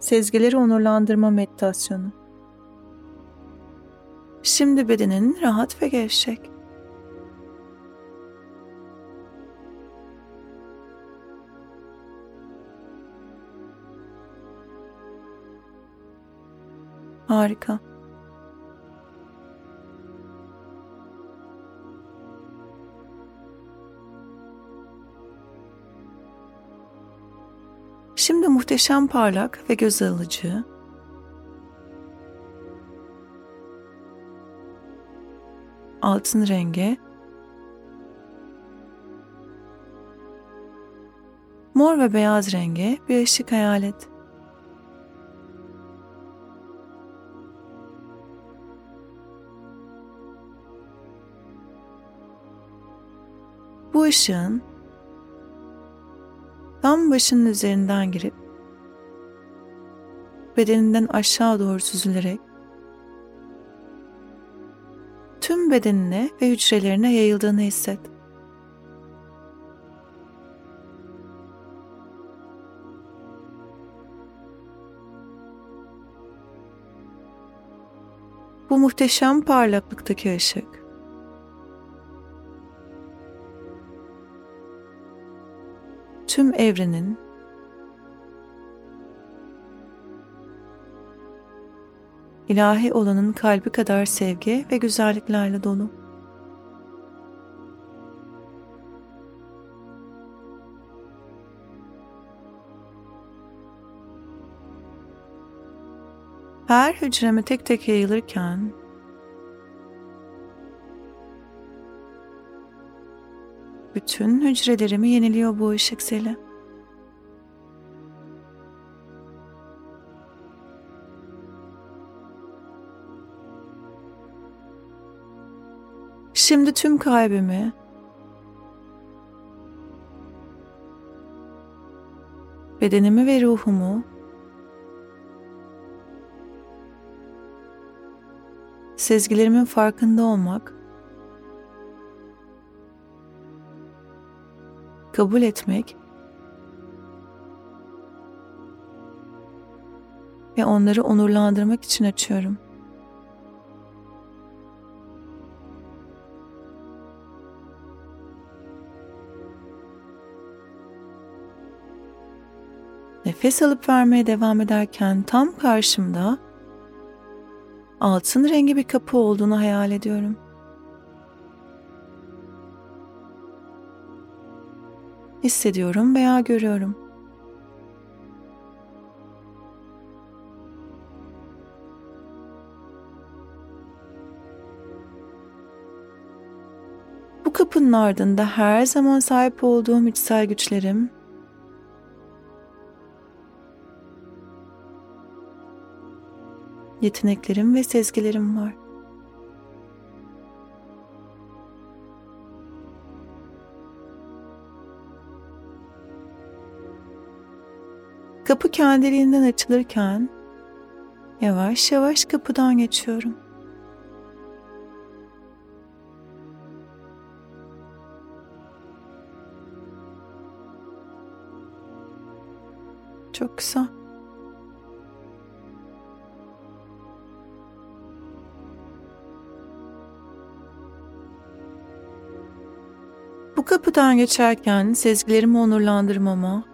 Sezgileri onurlandırma meditasyonu. Şimdi bedenin rahat ve gevşek. Harika. Şimdi muhteşem parlak ve göz alıcı altın rengi mor ve beyaz rengi bir ışık hayal et. Bu ışığın tam başının üzerinden girip bedeninden aşağı doğru süzülerek tüm bedenine ve hücrelerine yayıldığını hisset. Bu muhteşem parlaklıktaki ışık tüm evrenin ilahi olanın kalbi kadar sevgi ve güzelliklerle dolu. Her hücreme tek tek yayılırken bütün hücrelerimi yeniliyor bu ışık seli. Şimdi tüm kalbimi bedenimi ve ruhumu sezgilerimin farkında olmak kabul etmek ve onları onurlandırmak için açıyorum. Nefes alıp vermeye devam ederken tam karşımda altın rengi bir kapı olduğunu hayal ediyorum. Hissediyorum veya görüyorum. Bu kapının ardında her zaman sahip olduğum içsel güçlerim yeteneklerim ve sezgilerim var. Kapı kendiliğinden açılırken yavaş yavaş kapıdan geçiyorum. Çok kısa. Bu kapıdan geçerken sezgilerimi onurlandırmama,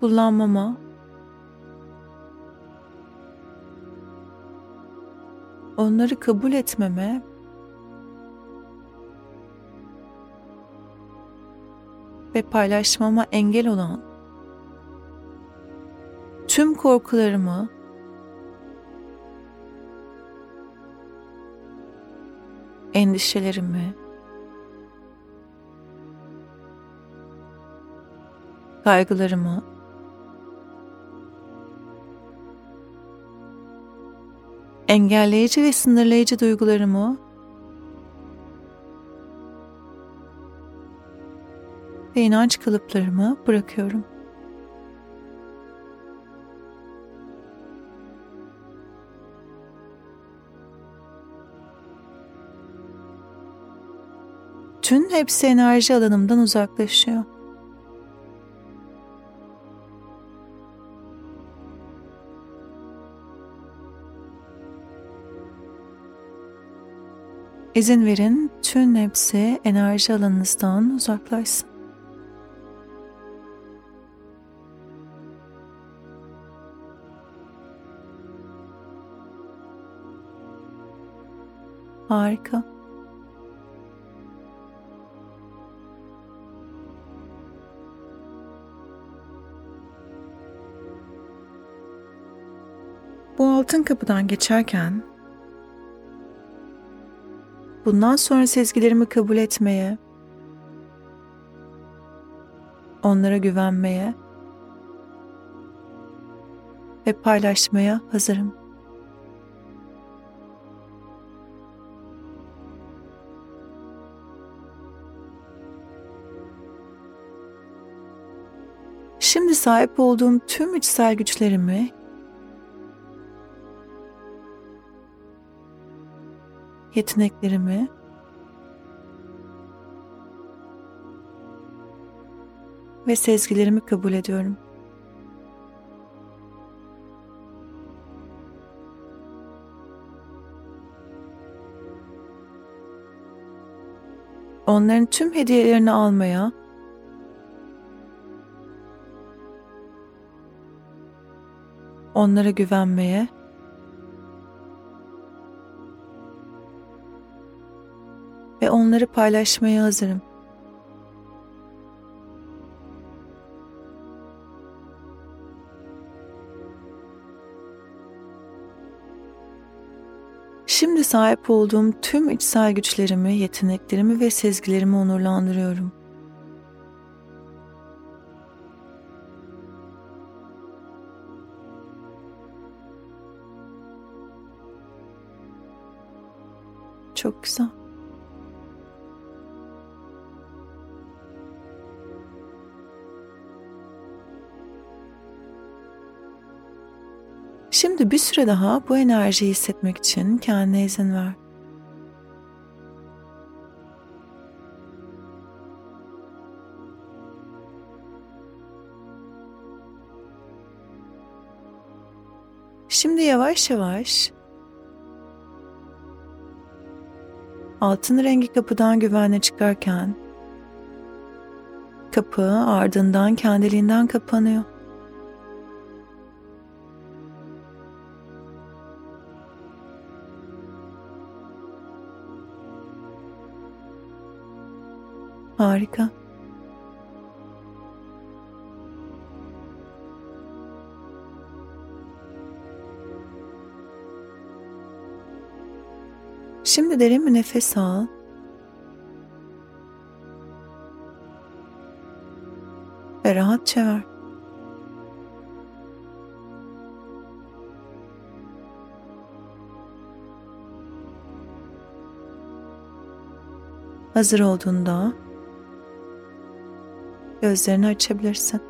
kullanmama, onları kabul etmeme. Ve paylaşmama engel olan tüm korkularımı endişelerimi kaygılarımı engelleyici ve sınırlayıcı duygularımı ve inanç kalıplarımı bırakıyorum. Tüm hepsi enerji alanımdan uzaklaşıyor. İzin verin tüm hepsi enerji alanınızdan uzaklaşsın. Harika. Bu altın kapıdan geçerken bundan sonra sezgilerimi kabul etmeye, onlara güvenmeye ve paylaşmaya hazırım. Şimdi sahip olduğum tüm içsel güçlerimi yeteneklerimi ve sezgilerimi kabul ediyorum. Onların tüm hediyelerini almaya onlara güvenmeye onları paylaşmaya hazırım. Şimdi sahip olduğum tüm içsel güçlerimi, yeteneklerimi ve sezgilerimi onurlandırıyorum. Çok güzel. Şimdi bir süre daha bu enerjiyi hissetmek için kendine izin ver. Şimdi yavaş yavaş altın rengi kapıdan güvenle çıkarken kapı ardından kendiliğinden kapanıyor. Harika. Şimdi derin bir nefes al. Ve rahatça ver. Hazır olduğunda gözlerini açabilirsin.